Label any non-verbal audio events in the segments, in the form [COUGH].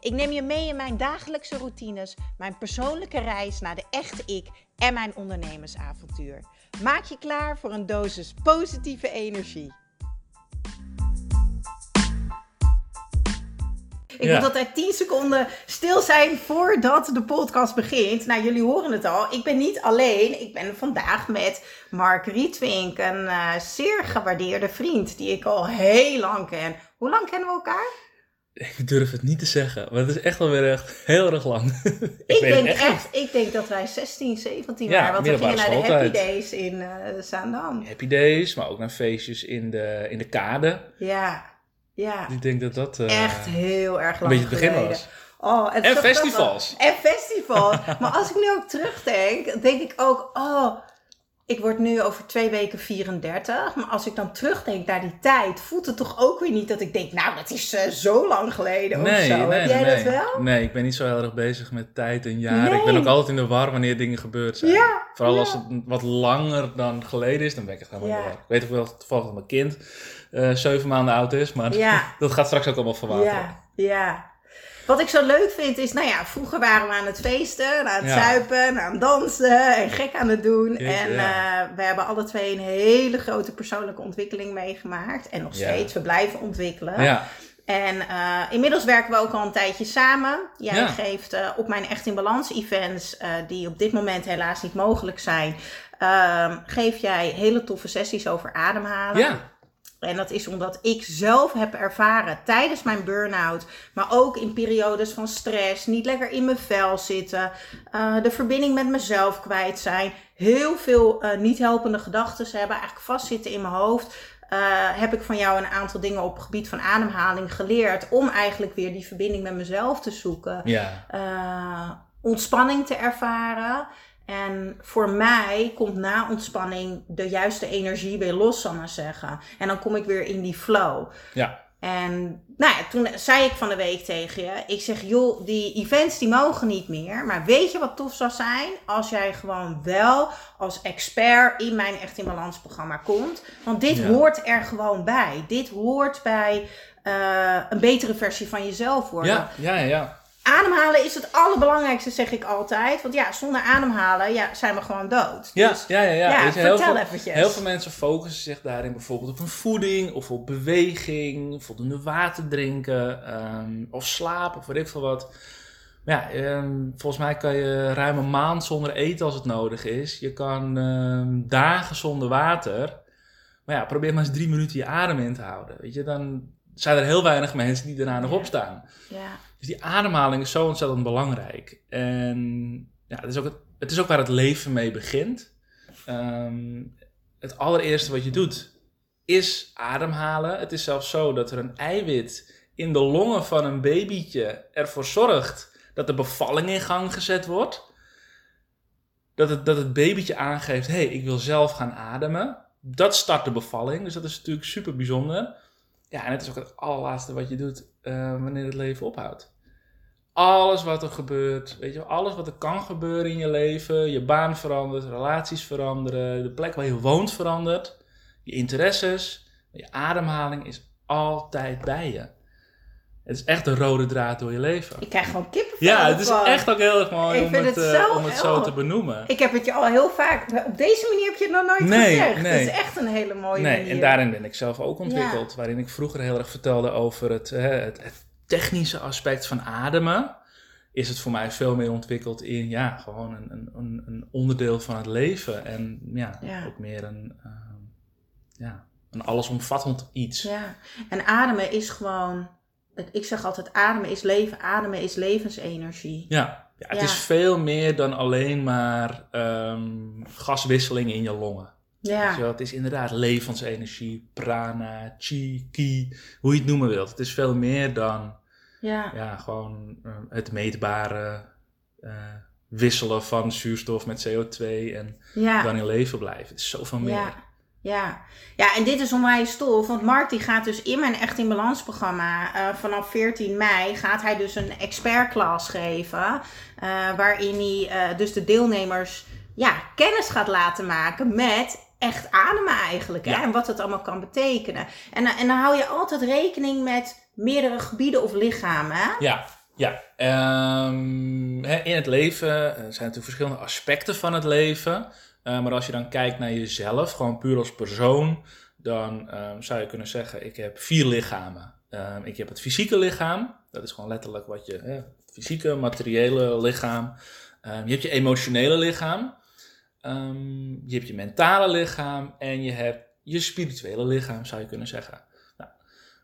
Ik neem je mee in mijn dagelijkse routines, mijn persoonlijke reis naar de echte ik en mijn ondernemersavontuur. Maak je klaar voor een dosis positieve energie. Ik Ja. moet altijd 10 seconden stil zijn voordat de podcast begint. Nou, jullie horen het al. Ik ben niet alleen. Ik ben vandaag met Mark Rietwink, een eh, zeer gewaardeerde vriend die ik al heel lang ken. Hoe lang kennen we elkaar? [LAUGHS] Ik durf het niet te zeggen, maar het is echt alweer echt heel erg lang. [LAUGHS] ik denk echt echt, ik denk dat wij 16, 17 Ja, waren. Want we gingen naar de Happy. Days in eh Zaandam. Happy Days, maar ook naar feestjes in de, in de kade. Ja, ja. Ik denk dat dat eh, Echt heel erg een lang beetje het begin geleden. was. Oh, En grappig. festivals. En festivals. maar als ik nu ook terugdenk, denk ik ook, oh, ik word nu over twee weken 34. Maar als ik dan terugdenk naar die tijd, voelt het toch ook weer niet dat ik denk, nou, dat is eh, zo lang geleden Nee, of zo. nee, Heb jij nee. dat wel? Nee, ik ben niet zo heel erg bezig met tijd en jaren. Nee. Ik ben ook altijd in de war wanneer dingen gebeurd zijn. Ja, Vooral ja. als het wat langer dan geleden is, dan ben ik echt helemaal Ja. Ik weet ook wel toevallig dat mijn kind eh, zeven maanden oud is, maar [LAUGHS] dat gaat straks ook allemaal verwateren. Ja, ja. Wat ik zo leuk vind is, nou ja, vroeger waren we aan het feesten, aan het Ja. zuipen, aan het dansen en gek aan het doen. Jeetje, en ja. eh, we hebben alle twee een hele grote persoonlijke ontwikkeling meegemaakt. En nog Ja. steeds, we blijven ontwikkelen. Ja, En eh, inmiddels werken we ook al een tijdje samen. Jij geeft eh, op mijn Echt in Balans events, die op dit moment helaas niet mogelijk zijn, ehm, geef jij hele toffe sessies over ademhalen. ja. En dat is omdat ik zelf heb ervaren tijdens mijn burn-out, maar ook in periodes van stress, niet lekker in mijn vel zitten, eh, de verbinding met mezelf kwijt zijn, heel veel eh, niet helpende gedachten hebben, eigenlijk vastzitten in mijn hoofd. eh, heb ik van jou een aantal dingen op het gebied van ademhaling geleerd om eigenlijk weer die verbinding met mezelf te zoeken ja. ontspanning te ervaren. En voor mij komt na ontspanning de juiste energie weer los, zal maar zeggen. En dan kom ik weer in die flow. ja. En nou ja, toen zei ik van de week tegen je, ik zeg joh, die events die mogen niet meer. Maar weet je wat tof zou zijn? Als jij gewoon wel als expert in mijn Echt in Balans programma komt. Want dit Ja. hoort er gewoon bij. Dit hoort bij eh, een betere versie van jezelf worden. Ja, ja, ja. Ademhalen is het allerbelangrijkste, zeg ik altijd. Want ja, zonder ademhalen ja, zijn we gewoon dood. Ja, Dus, ja, ja. ja. je, heel, vertel veel, eventjes. heel veel mensen focussen zich daarin bijvoorbeeld op een voeding of op beweging, voldoende water drinken ehm, of slapen of weet ik veel wat. Maar ja, ehm, volgens mij kan je ruim een maand zonder eten als het nodig is. Je kan ehm, dagen zonder water. Maar ja, probeer maar eens drie minuten je adem in te houden. Weet je, dan zijn er heel weinig mensen die daarna nog opstaan. ja, Dus die ademhaling is zo ontzettend belangrijk. En ja, het, is ook het, het is ook waar het leven mee begint. Ehm, het allereerste wat je doet is ademhalen. Het is zelfs zo dat er een eiwit in de longen van een babytje ervoor zorgt dat de bevalling in gang gezet wordt. Dat het, dat het babytje aangeeft, hé, hey, ik wil zelf gaan ademen. Dat start de bevalling, dus dat is natuurlijk super bijzonder. Ja, en het is ook het allerlaatste wat je doet eh, wanneer het leven ophoudt. Alles wat er gebeurt, weet je, alles wat er kan gebeuren in je leven, je baan verandert, relaties veranderen, de plek waar je woont verandert, je interesses, je ademhaling is altijd bij je. Het is echt een rode draad door je leven. ik krijg gewoon kippenvel Ja, het is echt ook heel erg mooi om het, het eh, zo om het zo te benoemen. Ik heb het je al heel vaak... Op deze manier heb je het nog nooit Nee, gezegd. nee. Het is echt een hele mooie Nee, manier. en daarin ben ik zelf ook ontwikkeld. Waarin ik vroeger heel erg vertelde over het, hè, het, het technische aspect van ademen. Is het voor mij veel meer ontwikkeld in ja, gewoon een, een- een, onderdeel van het leven. En ja, Ja. ook meer een, ehm, ja, een allesomvattend iets. Ja, en ademen is gewoon... Ik zeg altijd, ademen is leven. Ademen is levensenergie. Ja, ja het Ja. is veel meer dan alleen maar ehm, gaswisseling in je longen. Ja, het is inderdaad levensenergie, prana, chi, ki, hoe je het noemen wilt. Het is veel meer dan ja, ja, gewoon eh, het meetbare, eh, wisselen van zuurstof met CO2 en Ja. dan in leven blijven. Het is zoveel meer. Ja, ja. en dit is onwijs tof. Want Mark die gaat dus in mijn Echt in Balans programma... eh, vanaf 14 mei gaat hij dus een expertklas geven. eh, waarin hij eh, dus de deelnemers ja, kennis gaat laten maken met echt ademen eigenlijk. Hè? Ja. En wat het allemaal kan betekenen. En, dan- en dan hou je altijd rekening met meerdere gebieden of lichamen. Hè? Ja, ja. Ehm, in het leven zijn natuurlijk verschillende aspecten van het leven. Eh, maar als je dan kijkt naar jezelf, gewoon puur als persoon, dan ehm, zou je kunnen zeggen: ik heb vier lichamen. Ehm, ik heb het fysieke lichaam, dat is gewoon letterlijk wat je, fysieke, materiële lichaam. Ehm, je hebt je emotionele lichaam, je hebt je mentale lichaam en je hebt je spirituele lichaam, zou je kunnen zeggen.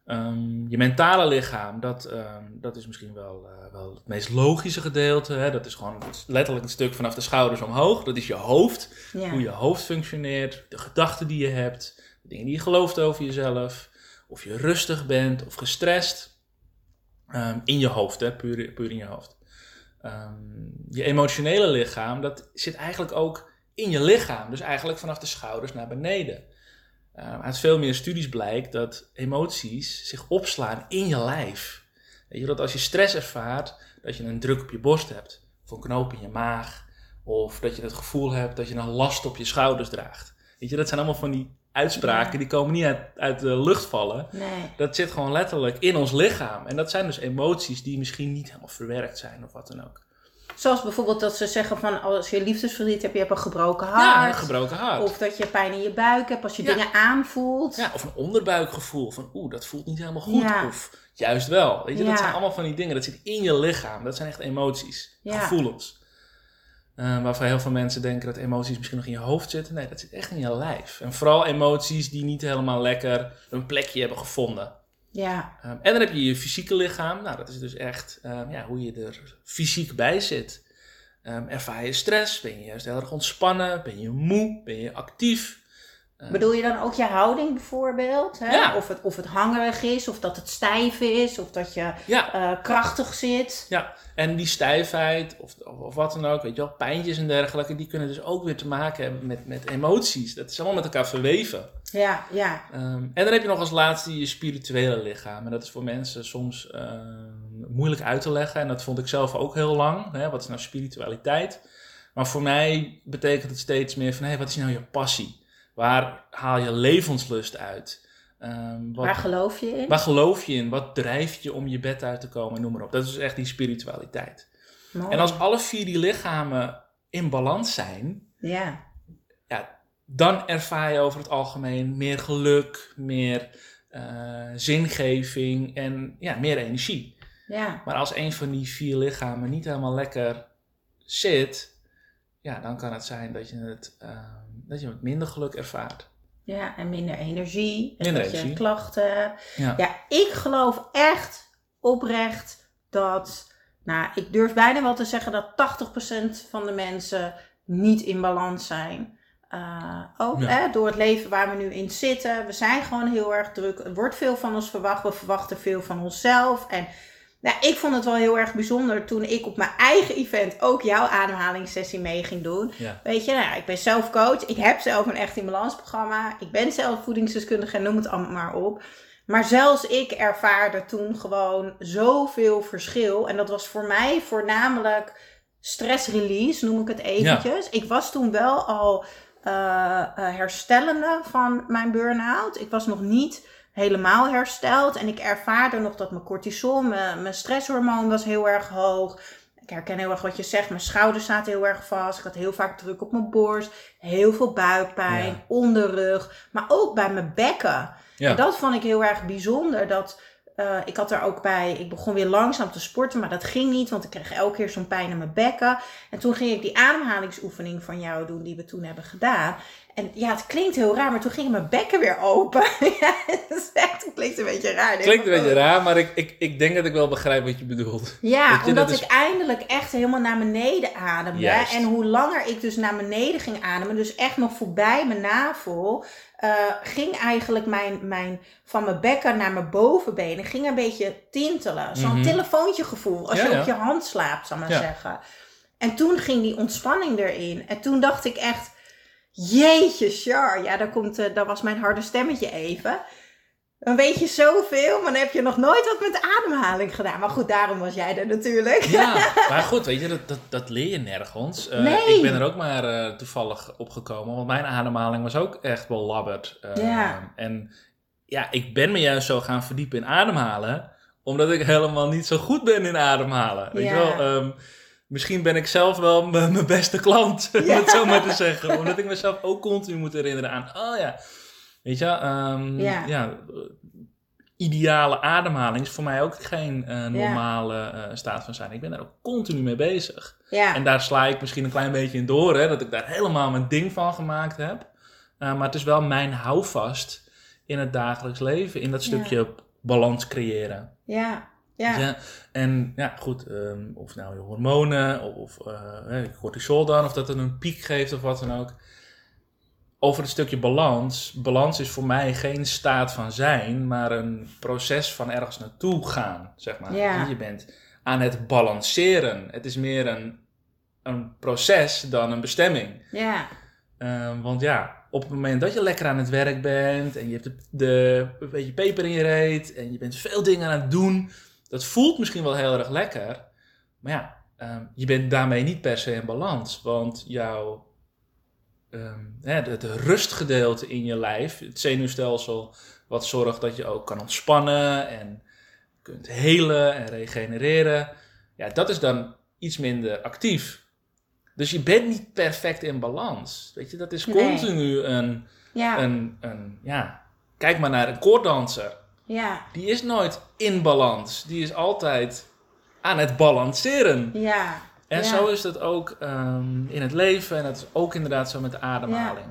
Ehm, je mentale lichaam, dat, ehm, dat is misschien wel, eh, wel het meest logische gedeelte. Hè? Dat is gewoon letterlijk een stuk vanaf de schouders omhoog. Dat is je hoofd, Ja. hoe je hoofd functioneert, de gedachten die je hebt, de dingen die je gelooft over jezelf, of je rustig bent of gestrest. Ehm, in je hoofd, hè? Puur, puur in je hoofd. Je emotionele lichaam, dat zit eigenlijk ook in je lichaam. Dus eigenlijk vanaf de schouders naar beneden. Ehm, uit veel meer studies blijkt dat emoties zich opslaan in je lijf. Weet je, dat als je stress ervaart, dat je een druk op je borst hebt, of een knoop in je maag, of dat je het gevoel hebt dat je een last op je schouders draagt. Weet je, dat zijn allemaal van die uitspraken, Ja. die komen niet uit, uit de lucht vallen. Nee. Dat zit gewoon letterlijk in ons lichaam. En dat zijn dus emoties die misschien niet helemaal verwerkt zijn of wat dan ook. Zoals bijvoorbeeld dat ze zeggen van als je liefdesverdriet hebt, je hebt een gebroken Ja, hart. een gebroken hart. Of dat je pijn in je buik hebt als je Ja. dingen aanvoelt. Ja, of een onderbuikgevoel van oeh, dat voelt niet helemaal goed. Ja. Of juist wel. Weet je, Ja. dat zijn allemaal van die dingen. Dat zit in je lichaam. Dat zijn echt emoties, Ja. gevoelens. Eh, waarvan heel veel mensen denken dat emoties misschien nog in je hoofd zitten. Nee, dat zit echt in je lijf. En vooral emoties die niet helemaal lekker een plekje hebben gevonden. Ja, Ehm, en dan heb je je fysieke lichaam. Nou, dat is dus echt ehm, ja, hoe je er fysiek bij zit. Ehm, ervaar je stress? Ben je juist heel erg ontspannen? Ben je moe? Ben je actief? Ehm, bedoel je dan ook je houding bijvoorbeeld? Hè? Ja. Of, het, of het hangerig is, of dat het stijf is, of dat je ja, eh, krachtig zit. Ja, en die stijfheid of, of, of wat dan ook, weet je wel, pijntjes en dergelijke, die kunnen dus ook weer te maken hebben met, met emoties. Dat is allemaal met elkaar verweven. Ja, ja, Ehm, en dan heb je nog als laatste je spirituele lichaam. En dat is voor mensen soms ehm, moeilijk uit te leggen. En dat vond ik zelf ook heel lang. Hè? Wat is nou spiritualiteit? Maar voor mij betekent het steeds meer van, hé, wat is nou je passie? Waar haal je levenslust uit? Ehm, wat, waar geloof je in? Waar geloof je in? Wat drijft je om je bed uit te komen? Noem maar op. Dat is echt die spiritualiteit. Mooi. En als alle vier die lichamen in balans zijn, Ja, ja, dan ervaar je over het algemeen meer geluk, meer eh, zingeving en ja, meer energie. ja, Maar als een van die vier lichamen niet helemaal lekker zit, ja, dan kan het zijn dat je het, eh, dat je het minder geluk ervaart. ja, en minder energie. En Minder dat je energie. klachten. Ja. Ja, ik geloof echt oprecht dat, nou, ik durf bijna wel te zeggen dat 80% van de mensen niet in balans zijn. Eh, ook Ja. hè, door het leven waar we nu in zitten. We zijn gewoon heel erg druk. Er wordt veel van ons verwacht. We verwachten veel van onszelf. En nou, ik vond het wel heel erg bijzonder toen ik op mijn eigen event ook jouw ademhalingssessie mee ging doen. Ja. Weet je, nou, ik ben zelf coach. Ik heb zelf een echt in balans programma. Ik ben zelf voedingsdeskundige en noem het allemaal maar op. Maar zelfs ik ervaarde toen gewoon zoveel verschil. En dat was voor mij voornamelijk stress release, noem ik het eventjes. Ik was toen wel al eh, eh, herstellende van mijn burn-out. Ik was nog niet helemaal hersteld. En ik ervaarde nog dat mijn cortisol, mijn, mijn stresshormoon was heel erg hoog. Ik herken heel erg wat je zegt. Mijn schouders zaten heel erg vast. Ik had heel vaak druk op mijn borst. Heel veel buikpijn, Ja. onderrug. Maar ook bij mijn bekken. Ja. En dat vond ik heel erg bijzonder. Dat, eh, ik had er ook bij, ik begon weer langzaam te sporten, maar dat ging niet, want ik kreeg elke keer zo'n pijn in mijn bekken. En toen ging ik die ademhalingsoefening van jou doen, die we toen hebben gedaan. En ja, het klinkt heel raar, maar toen ging mijn bekken weer open. [LAUGHS] ja, is echt, het klinkt een beetje raar. Klinkt een beetje raar, maar ik, ik, ik denk dat ik wel begrijp wat je bedoelt. Ja, je, omdat dat is- ik eindelijk echt helemaal naar beneden ademde. Juist. En hoe langer ik dus naar beneden ging ademen, dus echt nog voorbij mijn navel, eh, ging eigenlijk mijn, mijn, van mijn bekken naar mijn bovenbenen, ging een beetje tintelen. Zo'n Mhm. telefoontje gevoel, als Ja, je ja. op je hand slaapt, zal ik maar zeggen. En toen ging die ontspanning erin. En toen dacht ik echt, jeetje, Char. Ja, daar, komt, uh, daar was mijn harde stemmetje even. Dan weet je zoveel, maar dan heb je nog nooit wat met ademhaling gedaan. Maar goed, daarom was jij er natuurlijk. Ja, [LAUGHS] maar goed, weet je, dat, dat, dat leer je nergens. Uh, Nee. Ik ben er ook maar uh, toevallig opgekomen, want mijn ademhaling was ook echt wel labberd. Ja. En ja, ik ben me juist zo gaan verdiepen in ademhalen, omdat ik helemaal niet zo goed ben in ademhalen. Weet je wel, um, misschien ben ik zelf wel [LAUGHS] mijn beste klant, [LAUGHS] om Ja. het zo maar te zeggen. Omdat ik mezelf ook continu moet herinneren aan, oh ja, weet je, um, Ja. ja. eh, ideale ademhaling is voor mij ook geen uh, normale uh, staat van zijn. Ik ben daar ook continu mee bezig. Ja. En daar sla ik misschien een klein beetje in door, hè, dat ik daar helemaal mijn ding van gemaakt heb. Uh, maar het is wel mijn houvast in het dagelijks leven, in dat stukje balans creëren. Ja. Ja. Ja, en ja, goed, um, of nou je hormonen of, of uh, cortisol dan, of dat het een piek geeft of wat dan ook. Over het stukje balans. Balans is voor mij geen staat van zijn, maar een proces van ergens naartoe gaan, zeg maar. Ja. Je bent aan het balanceren. Het is meer een, een proces dan een bestemming. Ja. Uh, want ja, op het moment dat je lekker aan het werk bent en je hebt de, de, een beetje peper in je reet en je bent veel dingen aan het doen, dat voelt misschien wel heel erg lekker. Maar ja, um, je bent daarmee niet per se in balans. Want jouw um, het, het rustgedeelte in je lijf, het zenuwstelsel, wat zorgt dat je ook kan ontspannen en kunt helen en regenereren. Ja, dat is dan iets minder actief. Dus je bent niet perfect in balans. Weet je, dat is continu nee. een, ja. een, een, ja. Kijk maar naar een koorddanser. Ja. Die is nooit in balans. Die is altijd aan het balanceren. Ja. En ja. zo is dat ook um, in het leven. En dat is ook inderdaad zo met de ademhaling.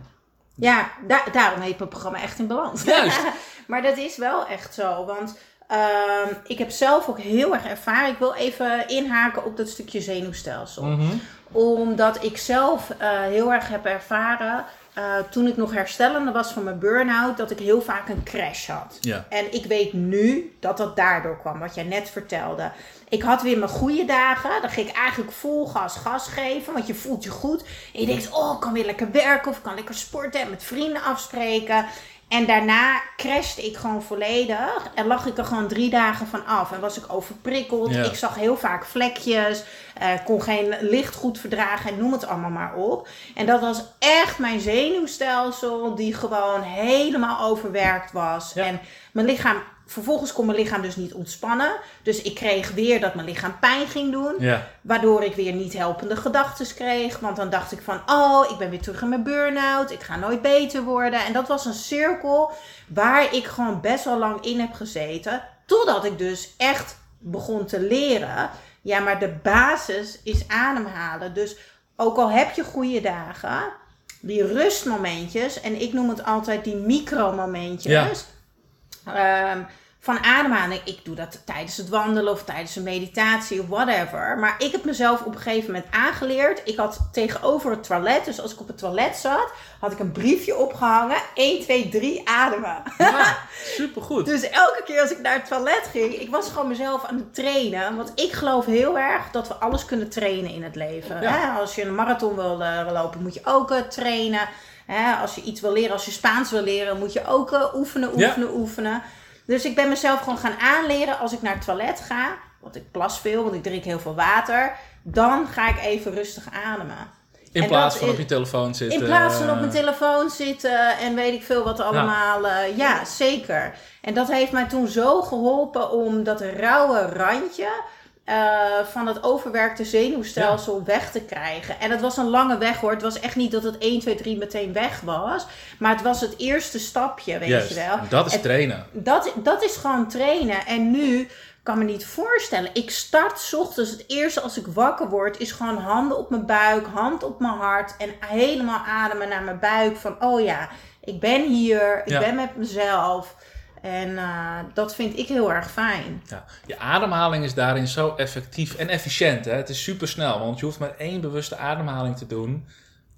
Ja, ja da daarom heet mijn programma echt in balans. Juist. [LAUGHS] maar dat is wel echt zo. Want um, ik heb zelf ook heel erg ervaren. Ik wil even inhaken op dat stukje zenuwstelsel. Mm -hmm. Omdat ik zelf uh, heel erg heb ervaren. Uh, toen ik nog herstellende was van mijn burn-out, dat ik heel vaak een crash had. Ja. En ik weet nu dat dat daardoor kwam, wat jij net vertelde. Ik had weer mijn goede dagen. Dan ging ik eigenlijk vol gas gas geven, want je voelt je goed. En je denkt, oh, ik kan weer lekker werken of ik kan lekker sporten en met vrienden afspreken. En daarna crashte ik gewoon volledig. En lag ik er gewoon drie dagen van af. En was ik overprikkeld. Ja. Ik zag heel vaak vlekjes. Uh, kon geen licht goed verdragen. En noem het allemaal maar op. En dat was echt mijn zenuwstelsel. Die gewoon helemaal overwerkt was. Ja. En mijn lichaam... Vervolgens kon mijn lichaam dus niet ontspannen. Dus ik kreeg weer dat mijn lichaam pijn ging doen. Ja. Waardoor ik weer niet helpende gedachten kreeg. Want dan dacht ik van, oh, ik ben weer terug in mijn burn-out. Ik ga nooit beter worden. En dat was een cirkel waar ik gewoon best wel lang in heb gezeten. Totdat ik dus echt begon te leren. Ja, maar de basis is ademhalen. Dus ook al heb je goede dagen, die rustmomentjes. En ik noem het altijd die micromomentjes. Ja. Um, van ademhaling. Ik doe dat tijdens het wandelen of tijdens een meditatie of whatever. Maar ik heb mezelf op een gegeven moment aangeleerd. Ik had tegenover het toilet, dus als ik op het toilet zat, had ik een briefje opgehangen. 1, 2, 3, ademen. Ja, [LAUGHS] supergoed. dus elke keer als ik naar het toilet ging, ik was gewoon mezelf aan het trainen. Want ik geloof heel erg dat we alles kunnen trainen in het leven. Ja. Hè? Als je een marathon wil uh, lopen, moet je ook uh, trainen. Hè? Als je iets wil leren, als je Spaans wil leren, moet je ook uh, oefenen, oefenen, ja. oefenen. Dus ik ben mezelf gewoon gaan aanleren als ik naar het toilet ga. Want ik plas veel, want ik drink heel veel water. Dan ga ik even rustig ademen. In plaats van is- op je telefoon zitten. In plaats van op eh, mijn telefoon zitten en weet ik veel wat allemaal. Ja, ja zeker. En dat heeft mij toen zo geholpen om dat rauwe randje eh, van het overwerkte zenuwstelsel weg te krijgen. En het was een lange weg hoor. Het was echt niet dat het 1, 2, 3 meteen weg was. Maar het was het eerste stapje, weet juist. je wel. Dat is trainen. Dat, dat is gewoon trainen. En nu kan me niet voorstellen. Ik start 's ochtends. Het eerste als ik wakker word is gewoon handen op mijn buik, hand op mijn hart. En helemaal ademen naar mijn buik. Van oh ja, ik ben hier. Ik Ja. ben met mezelf. En eh, dat vind ik heel erg fijn. Ja. Je ademhaling is daarin zo effectief en efficiënt. Hè? Het is super snel, want je hoeft maar één bewuste ademhaling te doen.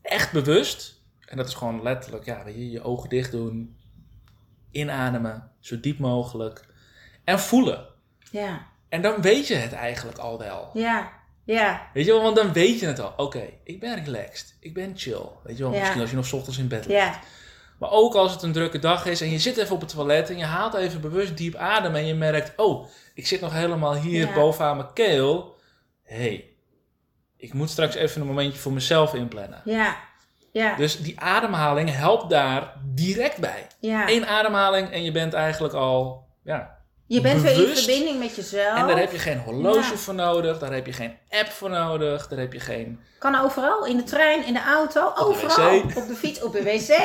Echt bewust. En dat is gewoon letterlijk, ja, je, je ogen dicht doen. Inademen, zo diep mogelijk. En voelen. Ja, En dan weet je het eigenlijk al wel. ja, Ja. Weet je wel, want dan weet je het al. Oké, ik ben relaxed. Ik ben chill. Weet je wel, Ja. misschien als je nog 's ochtends in bed ligt. Ja. Maar ook als het een drukke dag is en je zit even op het toilet en je haalt even bewust diep adem en je merkt, oh, ik zit nog helemaal hier Ja. bovenaan mijn keel. Hé, hey, ik moet straks even een momentje voor mezelf inplannen. Ja. Ja. Dus die ademhaling helpt daar direct bij. ja. Eén ademhaling en je bent eigenlijk al, ja. Je bent weer in verbinding met jezelf. En daar heb je geen horloge Ja. voor nodig, daar heb je geen app voor nodig, daar heb je geen... Kan overal. In de trein, in de auto, overal. Op de fiets, op de wc.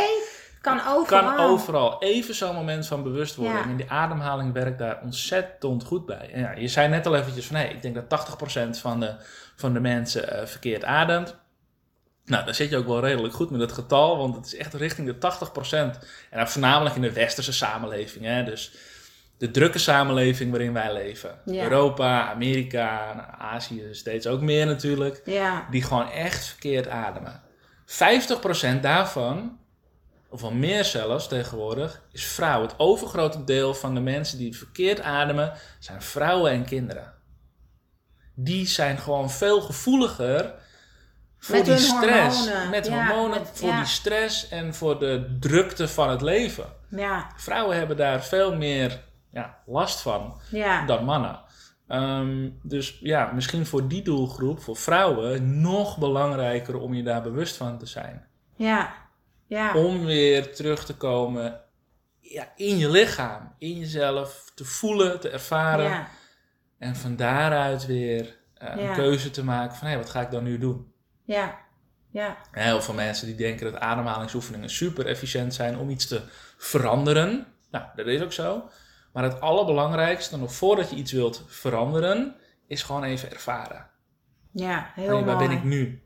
Kan overal. Kan overal. Even zo'n moment van bewustwording. Ja. En die ademhaling werkt daar ontzettend goed bij. En ja, je zei net al eventjes van, hé, ik denk dat 80% van de, van de mensen eh, verkeerd ademt. Nou, dan zit je ook wel redelijk goed met het getal, want het is echt richting de 80%. En dan voornamelijk in de westerse samenleving. Hè? Dus de drukke samenleving waarin wij leven. Ja. Europa, Amerika, nou, Azië steeds ook meer natuurlijk Ja. die gewoon echt verkeerd ademen. 50% daarvan, of wel meer zelfs tegenwoordig, is vrouw. Het overgrote deel van de mensen die verkeerd ademen zijn vrouwen en kinderen. Die zijn gewoon veel gevoeliger voor Met die stress. hormonen. Met Ja, hormonen, met- voor ja. die stress en voor de drukte van het leven. Ja. Vrouwen hebben daar veel meer ja, last van dan mannen. Ehm, dus ja, misschien voor die doelgroep, voor vrouwen, nog belangrijker om je daar bewust van te zijn. Ja. Ja. Om weer terug te komen ja, in je lichaam, in jezelf, te voelen, te ervaren. Ja. En van daaruit weer eh, Ja. een keuze te maken van hé, wat ga ik dan nu doen? Ja. Ja. Heel veel mensen die denken dat ademhalingsoefeningen super efficiënt zijn om iets te veranderen. Nou, dat is ook zo. Maar het allerbelangrijkste, nog voordat je iets wilt veranderen, is gewoon even ervaren. Ja. Heel Hey, waar mooi. ben ik nu?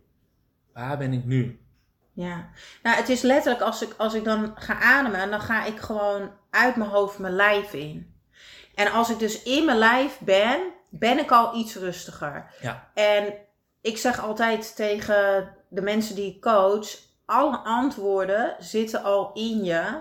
Waar ben ik nu? Ja, nou het is letterlijk als ik, als ik dan ga ademen, dan ga ik gewoon uit mijn hoofd mijn lijf in. En als ik dus in mijn lijf ben, ben ik al iets rustiger. Ja. En ik zeg altijd tegen de mensen die ik coach, alle antwoorden zitten al in je.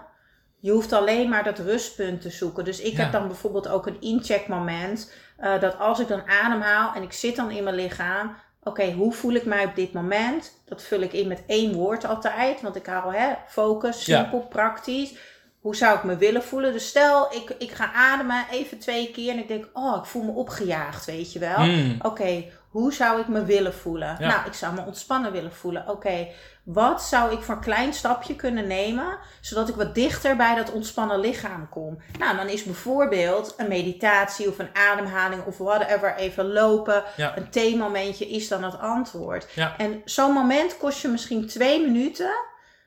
Je hoeft alleen maar dat rustpunt te zoeken. Dus ik Ja. heb dan bijvoorbeeld ook een incheckmoment. eh dat als ik dan ademhaal en ik zit dan in mijn lichaam. Oké, hoe voel ik mij op dit moment? Dat vul ik in met één woord altijd. Want ik hou hè, focus, Ja. simpel, praktisch. Hoe zou ik me willen voelen? Dus stel, ik, ik ga ademen even twee keer en ik denk, oh, ik voel me opgejaagd, weet je wel. Mm, Oké, hoe zou ik me willen voelen? Ja. Nou, ik zou me ontspannen willen voelen. Oké, wat zou ik voor een klein stapje kunnen nemen, zodat ik wat dichter bij dat ontspannen lichaam kom? Nou, dan is bijvoorbeeld een meditatie of een ademhaling of whatever, even lopen, ja, een theemomentje is dan het antwoord. Ja. En zo'n moment kost je misschien twee minuten,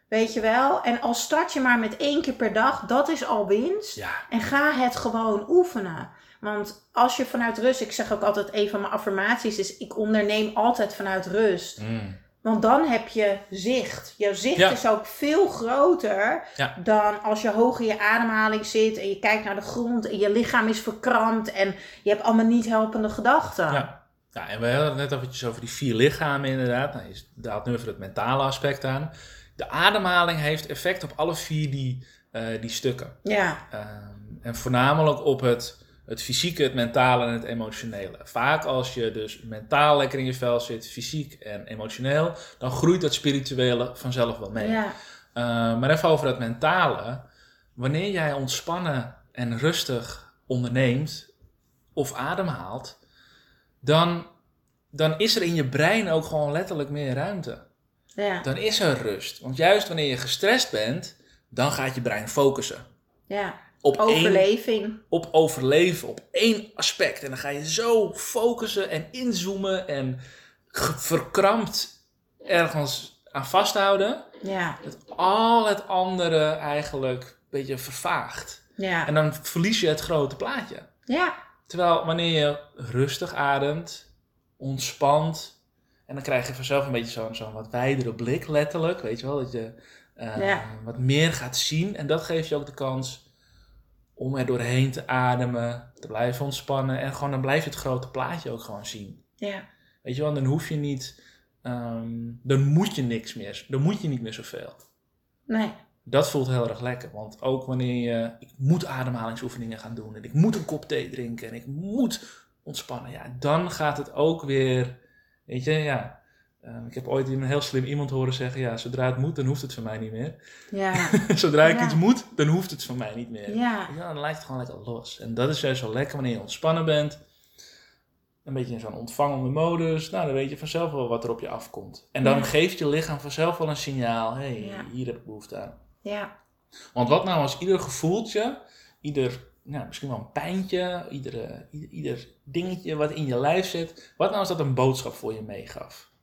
weet je wel. En al start je maar met één keer per dag, dat is al winst. En ga het gewoon oefenen. Want als je vanuit rust, ik zeg ook altijd een van mijn affirmaties is, ik onderneem altijd vanuit rust. mm, Want dan heb je zicht. Jouw zicht Ja. is ook veel groter Ja. dan als je hoog in je ademhaling zit en je kijkt naar de grond en je lichaam is verkrampt en je hebt allemaal niet helpende gedachten. ja. Ja, en we hadden het net eventjes over die vier lichamen inderdaad. Nou, je daalt nu even het mentale aspect aan. De ademhaling heeft effect op alle vier die, eh, die stukken. Ja, Ehm, en voornamelijk op het, het fysieke, het mentale en het emotionele. Vaak als je dus mentaal lekker in je vel zit, fysiek en emotioneel, dan groeit dat spirituele vanzelf wel mee. ja, Uh, maar even over het mentale. Wanneer jij ontspannen en rustig onderneemt of ademhaalt, dan, dan is er in je brein ook gewoon letterlijk meer ruimte. ja, Dan is er rust. Want juist wanneer je gestrest bent, dan gaat je brein focussen. ja. Op één, Overleving. op overleven, op één aspect. En dan ga je zo focussen en inzoomen en verkrampt ergens aan vasthouden Ja, dat al het andere eigenlijk een beetje vervaagt. ja, En dan verlies je het grote plaatje. ja, Terwijl wanneer je rustig ademt, ontspant, en dan krijg je vanzelf een beetje zo'n zo'n wat wijdere blik, letterlijk, weet je wel, dat je eh, Ja. wat meer gaat zien. En dat geeft je ook de kans om er doorheen te ademen, te blijven ontspannen, en gewoon dan blijf je het grote plaatje ook gewoon zien. ja, Weet je wel, dan hoef je niet, ehm, dan moet je niks meer, dan moet je niet meer zoveel. nee, Dat voelt heel erg lekker. Want ook wanneer je. Ik moet ademhalingsoefeningen gaan doen. En ik moet een kop thee drinken. En ik moet ontspannen. Ja, dan gaat het ook weer Weet je, ja. Ehm, ik heb ooit een heel slim iemand horen zeggen: ja, zodra het moet, dan hoeft het van mij niet meer. Ja. [LAUGHS] zodra ik Ja. iets moet, dan hoeft het van mij niet meer. Ja. Ja, dan lijkt het gewoon lekker los. En dat is juist zo lekker wanneer je ontspannen bent. Een beetje in zo'n ontvangende modus. Nou, dan weet je vanzelf wel wat er op je afkomt. En dan geeft je lichaam vanzelf wel een signaal. Hé, hey, hier heb ik behoefte aan. Ja. Want wat nou als ieder gevoeltje, ieder, nou, misschien wel een pijntje, iedere, ieder, ieder dingetje wat in je lijf zit. Wat nou als dat een boodschap voor je meegaf?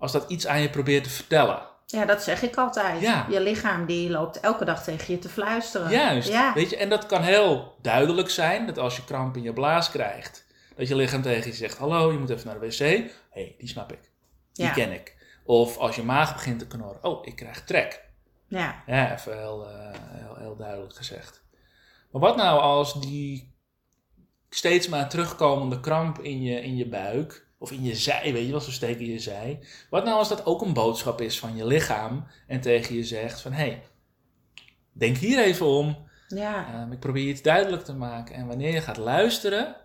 Als dat iets aan je probeert te vertellen. Ja, dat zeg ik altijd. Ja. Je lichaam die loopt elke dag tegen je te fluisteren. Juist. Ja. Weet je, en dat kan heel duidelijk zijn. Dat als je kramp in je blaas krijgt, dat je lichaam tegen je zegt: Hallo, je moet even naar de wc. Hé, hey, die snap ik. Die Ja. ken ik. Of als je maag begint te knorren: Oh, ik krijg trek. Ja. Ja, even heel, eh, heel, heel duidelijk gezegd. Maar wat nou als die steeds maar terugkomende kramp in je, in je buik, of in je zij, weet je wel, zo steken in je zij. Wat nou als dat ook een boodschap is van je lichaam en tegen je zegt van hé, hey, denk hier even om. Ja. Ehm, ik probeer je iets duidelijk te maken. En wanneer je gaat luisteren,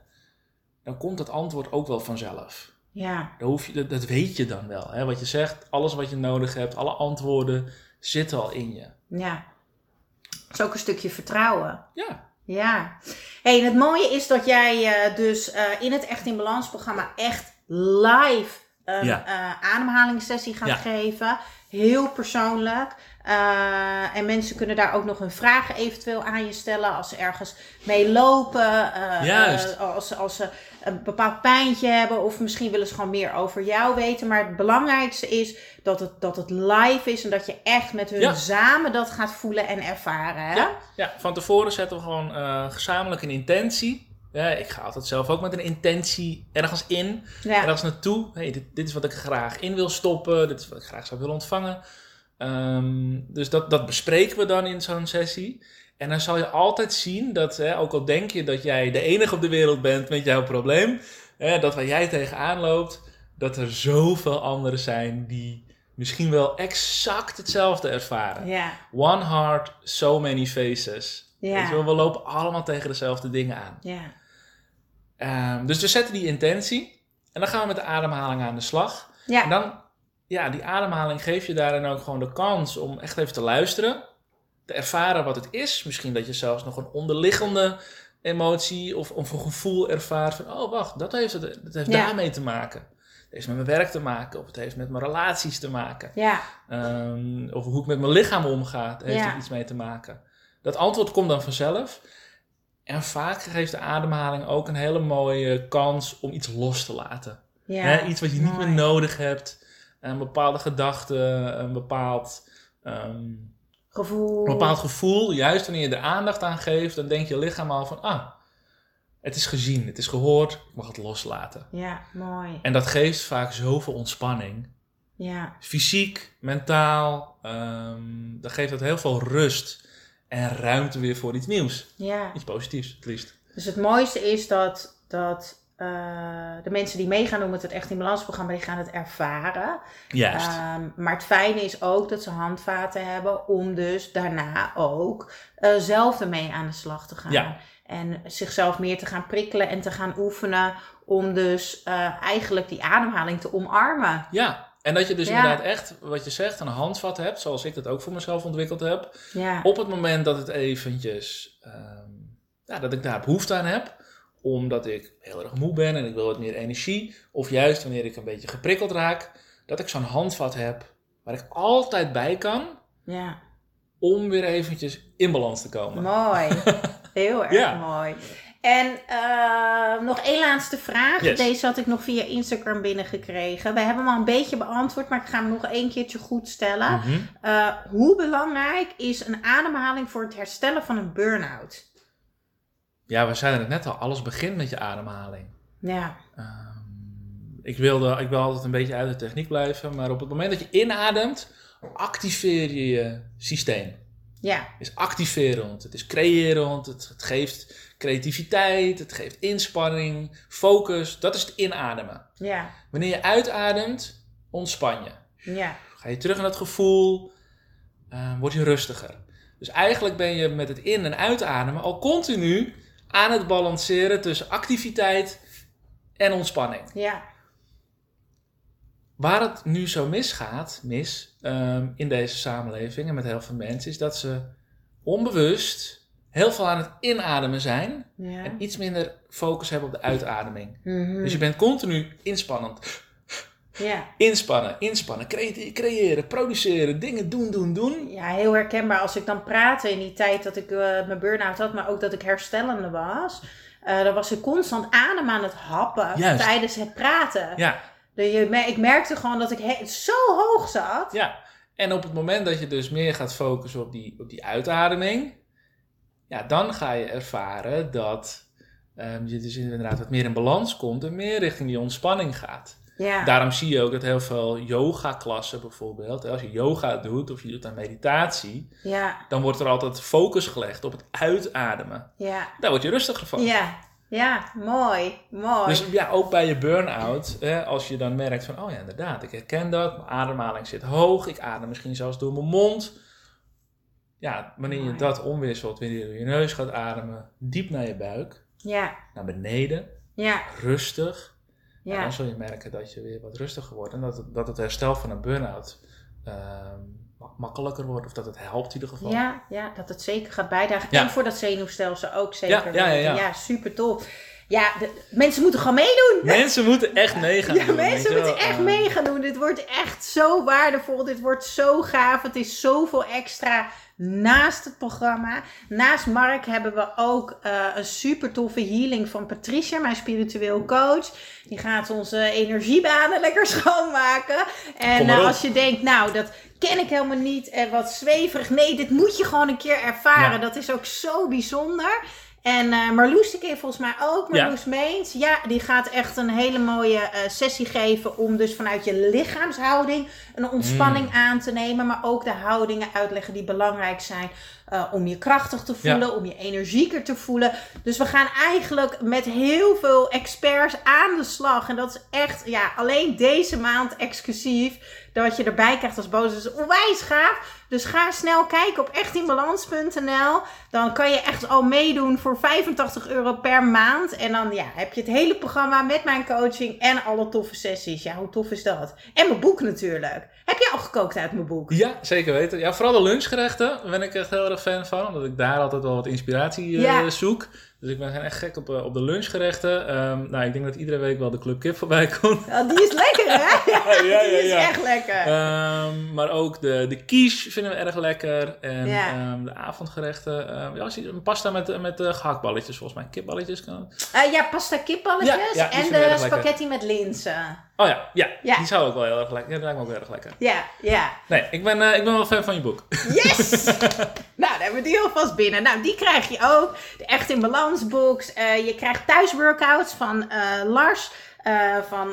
dan komt het antwoord ook wel vanzelf. Ja. Dat, hoef je, dat, dat weet je dan wel. Hè? Wat je zegt, alles wat je nodig hebt, alle antwoorden zitten al in je. Ja. Het is ook een stukje vertrouwen. Ja, Ja. Hey, en het mooie is dat jij eh, dus eh, in het Echt in Balans programma echt live een Ja. eh, ademhalingssessie gaat Ja. geven. Heel persoonlijk. Eh, en mensen kunnen daar ook nog hun vragen eventueel aan je stellen als ze ergens mee lopen. Juist. eh, als, ze- als ze een bepaald pijntje hebben of misschien willen ze gewoon meer over jou weten. Maar het belangrijkste is dat het, dat het live is en dat je echt met hun Ja. samen dat gaat voelen en ervaren. Hè? Ja, ja, van tevoren zetten we gewoon gezamenlijk een intentie. Ja, ik ga altijd zelf ook met een intentie ergens in, Ja. ergens naartoe. Hey, dit, dit is wat ik graag in wil stoppen, dit is wat ik graag zou willen ontvangen. Ehm, dus dat, dat bespreken we dan in zo'n sessie. En dan zal je altijd zien dat, hè, ook al denk je dat jij de enige op de wereld bent met jouw probleem, hè, dat waar jij tegenaan loopt, dat er zoveel anderen zijn die misschien wel exact hetzelfde ervaren. One heart, so many faces. Ja. Weet je wel, we lopen allemaal tegen dezelfde dingen aan. Ja. Ehm, dus we zetten die intentie. En dan gaan we met de ademhaling aan de slag. En Ja. dan, ja, die ademhaling geeft je daarin ook gewoon de kans om echt even te luisteren. Te ervaren wat het is. Misschien dat je zelfs nog een onderliggende emotie of, of een gevoel ervaart van... Oh, wacht, dat heeft, het, dat heeft Ja. daarmee te maken. Het heeft met mijn werk te maken. Of het heeft met mijn relaties te maken. Ja. Ehm, of hoe ik met mijn lichaam omga, heeft er iets mee te maken. Dat antwoord komt dan vanzelf. En vaak geeft de ademhaling ook een hele mooie kans om iets los te laten. Ja. Iets wat je niet meer nodig hebt. Een bepaalde gedachte, een bepaald, ehm, Gevoel. een bepaald gevoel. Juist wanneer je er aandacht aan geeft, dan denkt je lichaam al van... Ah, het is gezien, het is gehoord, ik mag het loslaten. Ja, mooi. En dat geeft vaak zoveel ontspanning Ja. fysiek, mentaal. ehm dan geeft dat heel veel rust en ruimte weer voor iets nieuws. Ja. Iets positiefs, het liefst. Dus het mooiste is dat, dat eh, de mensen die meegaan doen met het Echt in Balans programma, die gaan het ervaren. Juist. Ehm, maar het fijne is ook dat ze handvaten hebben om dus daarna ook eh, zelf ermee aan de slag te gaan. Ja. En zichzelf meer te gaan prikkelen en te gaan oefenen om dus eh, eigenlijk die ademhaling te omarmen. ja, en dat je dus Ja. inderdaad echt, wat je zegt, een handvat hebt, zoals ik dat ook voor mezelf ontwikkeld heb. Ja. Op het moment dat het eventjes, ehm, ja, dat ik daar behoefte aan heb, omdat ik heel erg moe ben en ik wil wat meer energie, of juist wanneer ik een beetje geprikkeld raak, dat ik zo'n handvat heb waar ik altijd bij kan ja. om weer eventjes in balans te komen. Mooi. [LAUGHS] Heel erg mooi. En eh, nog één laatste vraag. Yes. Deze had ik nog via Instagram binnengekregen. We hebben hem al een beetje beantwoord, maar ik ga hem nog één keertje goed stellen. Mhm. Eh, hoe belangrijk is een ademhaling voor het herstellen van een burn-out? Ja, we zeiden het net al, alles begint met je ademhaling. Ja, Ehm, ik, wilde, ik wil altijd een beetje uit de techniek blijven, maar op het moment dat je inademt, activeer je je systeem. ja, Het is activerend, het is creërend, het, het geeft creativiteit, het geeft inspanning, focus. Dat is het inademen. ja, Wanneer je uitademt, ontspan je. ja, Ga je terug naar het gevoel, eh, word je rustiger. Dus eigenlijk ben je met het in- en uitademen al continu aan het balanceren tussen activiteit en ontspanning. ja, waar het nu zo misgaat, mis, ehm, in deze samenleving en met heel veel mensen, is dat ze onbewust heel veel aan het inademen zijn Ja. en iets minder focus hebben op de uitademing. Mhm. Dus je bent continu inspannend. ja. Inspannen, inspannen, creëren, creëren, produceren, dingen doen, doen, doen. Ja, heel herkenbaar. Als ik dan praatte in die tijd dat ik eh, mijn burn-out had, maar ook dat ik herstellende was. eh, dan was ik constant adem aan het happen Juist. tijdens het praten. Ja, Dat je, ik merkte gewoon dat ik zo hoog zat. ja. En op het moment dat je dus meer gaat focussen op die, op die uitademing, ja, dan ga je ervaren dat ehm, je dus inderdaad wat meer in balans komt en meer richting die ontspanning gaat. Ja. Daarom zie je ook dat heel veel yoga-klassen bijvoorbeeld, als je yoga doet of je doet aan meditatie, ja, dan wordt er altijd focus gelegd op het uitademen. ja, Daar word je rustiger van. ja, ja, mooi, mooi. Dus ja, ook bij je burn-out, hè, als je dan merkt van, oh ja, inderdaad, ik herken dat, mijn ademhaling zit hoog, ik adem misschien zelfs door mijn mond. Ja, wanneer je dat omwisselt, wanneer je door je neus gaat ademen, diep naar je buik, ja, naar beneden, ja, rustig, ja. ja. dan zul je merken dat je weer wat rustiger wordt en dat het, dat het herstel van een burn-out ehm, ma- makkelijker wordt, of dat het helpt in ieder geval. Ja, ja, dat het zeker gaat bijdragen. Ja. En voor dat zenuwstelsel ook zeker. Ja, ja, ja, weten. ja. super tof. Ja, de, mensen moeten gewoon meedoen. Mensen moeten echt meegaan. Ja, doen, mensen moeten echt Ehm, mee gaan doen. Dit wordt echt zo waardevol. Dit wordt zo gaaf. Het is zoveel extra naast het programma. Naast Mark hebben we ook eh, een super toffe healing van Patricia, mijn spiritueel coach. Die gaat onze energiebanen lekker [LAUGHS] schoonmaken. En eh, als je denkt, nou, dat ken ik helemaal niet en wat zweverig. Nee, dit moet je gewoon een keer ervaren. Ja. Dat is ook zo bijzonder. En eh Marloes, die je volgens mij ook, Ja. Marloes Meens. Ja, die gaat echt een hele mooie eh, sessie geven om dus vanuit je lichaamshouding een ontspanning Mm. aan te nemen. Maar ook de houdingen uitleggen die belangrijk zijn eh, om je krachtig te voelen, om je energieker te voelen. Dus we gaan eigenlijk met heel veel experts aan de slag. En dat is echt, ja, alleen deze maand exclusief. Dat je erbij krijgt als bonus. Is onwijs gaaf. Dus ga snel kijken op echtinbalans.nl. Dan kan je echt al meedoen voor 85 euro per maand. En dan ja, heb je het hele programma met mijn coaching en alle toffe sessies. Ja, hoe tof is dat? En mijn boek natuurlijk. Heb je al gekookt uit mijn boek? Ja, zeker weten. Ja, vooral de lunchgerechten ben ik echt heel erg fan van. Omdat ik daar altijd wel wat inspiratie eh, Ja. zoek. Dus ik ben echt gek op, eh, op de lunchgerechten. Ehm, nou, ik denk dat iedere week wel de Club Kip voorbij [LAUGHS] komt. Ja, die is lekker, hè? [LAUGHS] Ja, Ja, ja, die is echt lekker. Ehm, maar ook de, de quiche vinden we erg lekker. En ehm, de avondgerechten. ja, als je- een pasta met, met eh, gehaktballetjes, volgens mij. Kipballetjes kan. Eh, ja, pasta kipballetjes en de lekker. spaghetti met linzen. Oh ja, ja, Ja. die zou ook wel heel erg lekker. Ja, dat lijkt me ook heel erg lekker. Ja, ja. Nee, ik ben, eh, ik ben wel fan van je boek. Yes! [LAUGHS] nou, dan hebben we die alvast binnen. Nou, die krijg je ook. De Echt in Balans books. Eh, je krijgt thuisworkouts van eh, Lars. van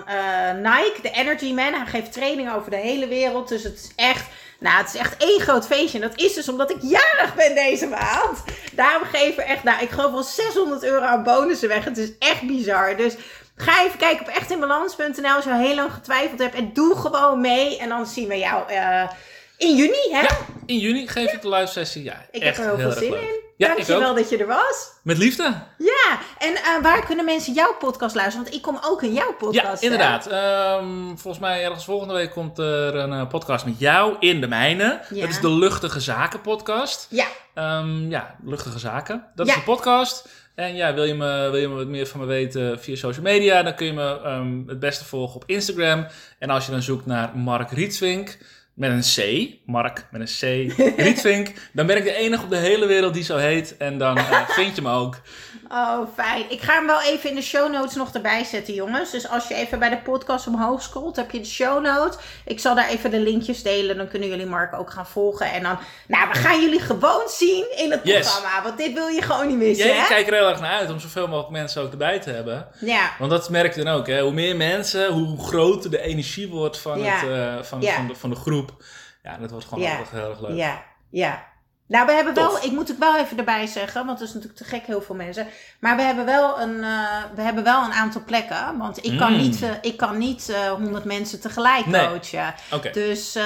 Nike, de Energy Man. Hij geeft training over de hele wereld. Dus het is echt, nou, het is echt één groot feestje. En dat is dus omdat ik jarig ben deze maand. Daarom geven we echt, nou, ik geloof wel 600 euro aan bonussen weg. Het is echt bizar. Dus ga even kijken op echtinbalans.nl als je al heel lang getwijfeld hebt. En doe gewoon mee. En dan zien we jou eh, in juni, hè? Ja, in juni geef ik de live sessie. Ja, Ik heb er heel, veel zin in. Ja, Dank ik je wel dat je er was. Met liefde. Ja, en eh, waar kunnen mensen jouw podcast luisteren? Want ik kom ook in jouw Ja, podcast. hè? inderdaad. Ehm, volgens mij ergens volgende week komt er een eh, podcast met jou in de mijne. Ja. Dat is de Luchtige Zaken podcast. Ja, Ehm, ja, Luchtige Zaken. Dat Ja. is de podcast. En ja, wil je, me, wil je me wat meer van me weten via social media, dan kun je me ehm, het beste volgen op Instagram. En als je dan zoekt naar Mark Rietvink met een C, Mark met een C, [LAUGHS] Rietvink, dan ben ik de enige op de hele wereld die zo heet. En dan eh, vind je me ook. Oh fijn. Ik ga hem wel even in de show notes nog erbij zetten, jongens. Dus als je even bij de podcast omhoog scrolt, heb je de show notes. Ik zal daar even de linkjes delen. Dan kunnen jullie Mark ook gaan volgen. En dan, nou, we gaan jullie gewoon zien in het Yes. programma. Want dit wil je gewoon niet missen, Ja, ik kijk er heel erg naar uit om zoveel mogelijk mensen ook erbij te hebben. Ja, Want dat merk je dan ook. Hè? Hoe meer mensen, hoe groter de energie wordt van, Ja. het, eh, van, Ja. van, de, van de groep. Ja, dat wordt gewoon heel erg leuk. ja, ja. Nou, we hebben wel, ik moet het wel even erbij zeggen, want het is natuurlijk te gek heel veel mensen. Maar we hebben wel een, eh, we hebben wel een aantal plekken, want ik kan Mm. niet, eh, ik kan niet eh 100 mensen tegelijk Nee. coachen. Oké. Dus eh,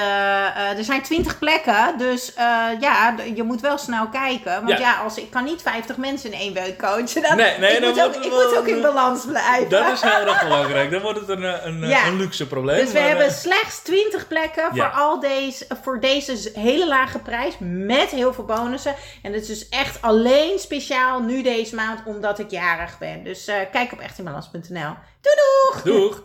eh, er zijn 20 plekken, dus eh, ja, je moet wel snel kijken. Want Ja. ja, als, ik kan niet 50 mensen in één week coachen. Dan, Nee, nee, ik dan moet, ook, ik moet ook in balans blijven. Dat is heel erg belangrijk. Dan wordt het een, eh, een, eh, Ja. een luxe probleem. Dus we maar, hebben eh, slechts 20 plekken Ja. voor, al deze, voor deze hele lage prijs. Met heel veel bonussen. En het is dus echt alleen speciaal nu deze maand omdat ik jarig ben. Dus eh, kijk op echtinbalans.nl. Doei doeg! Doeg!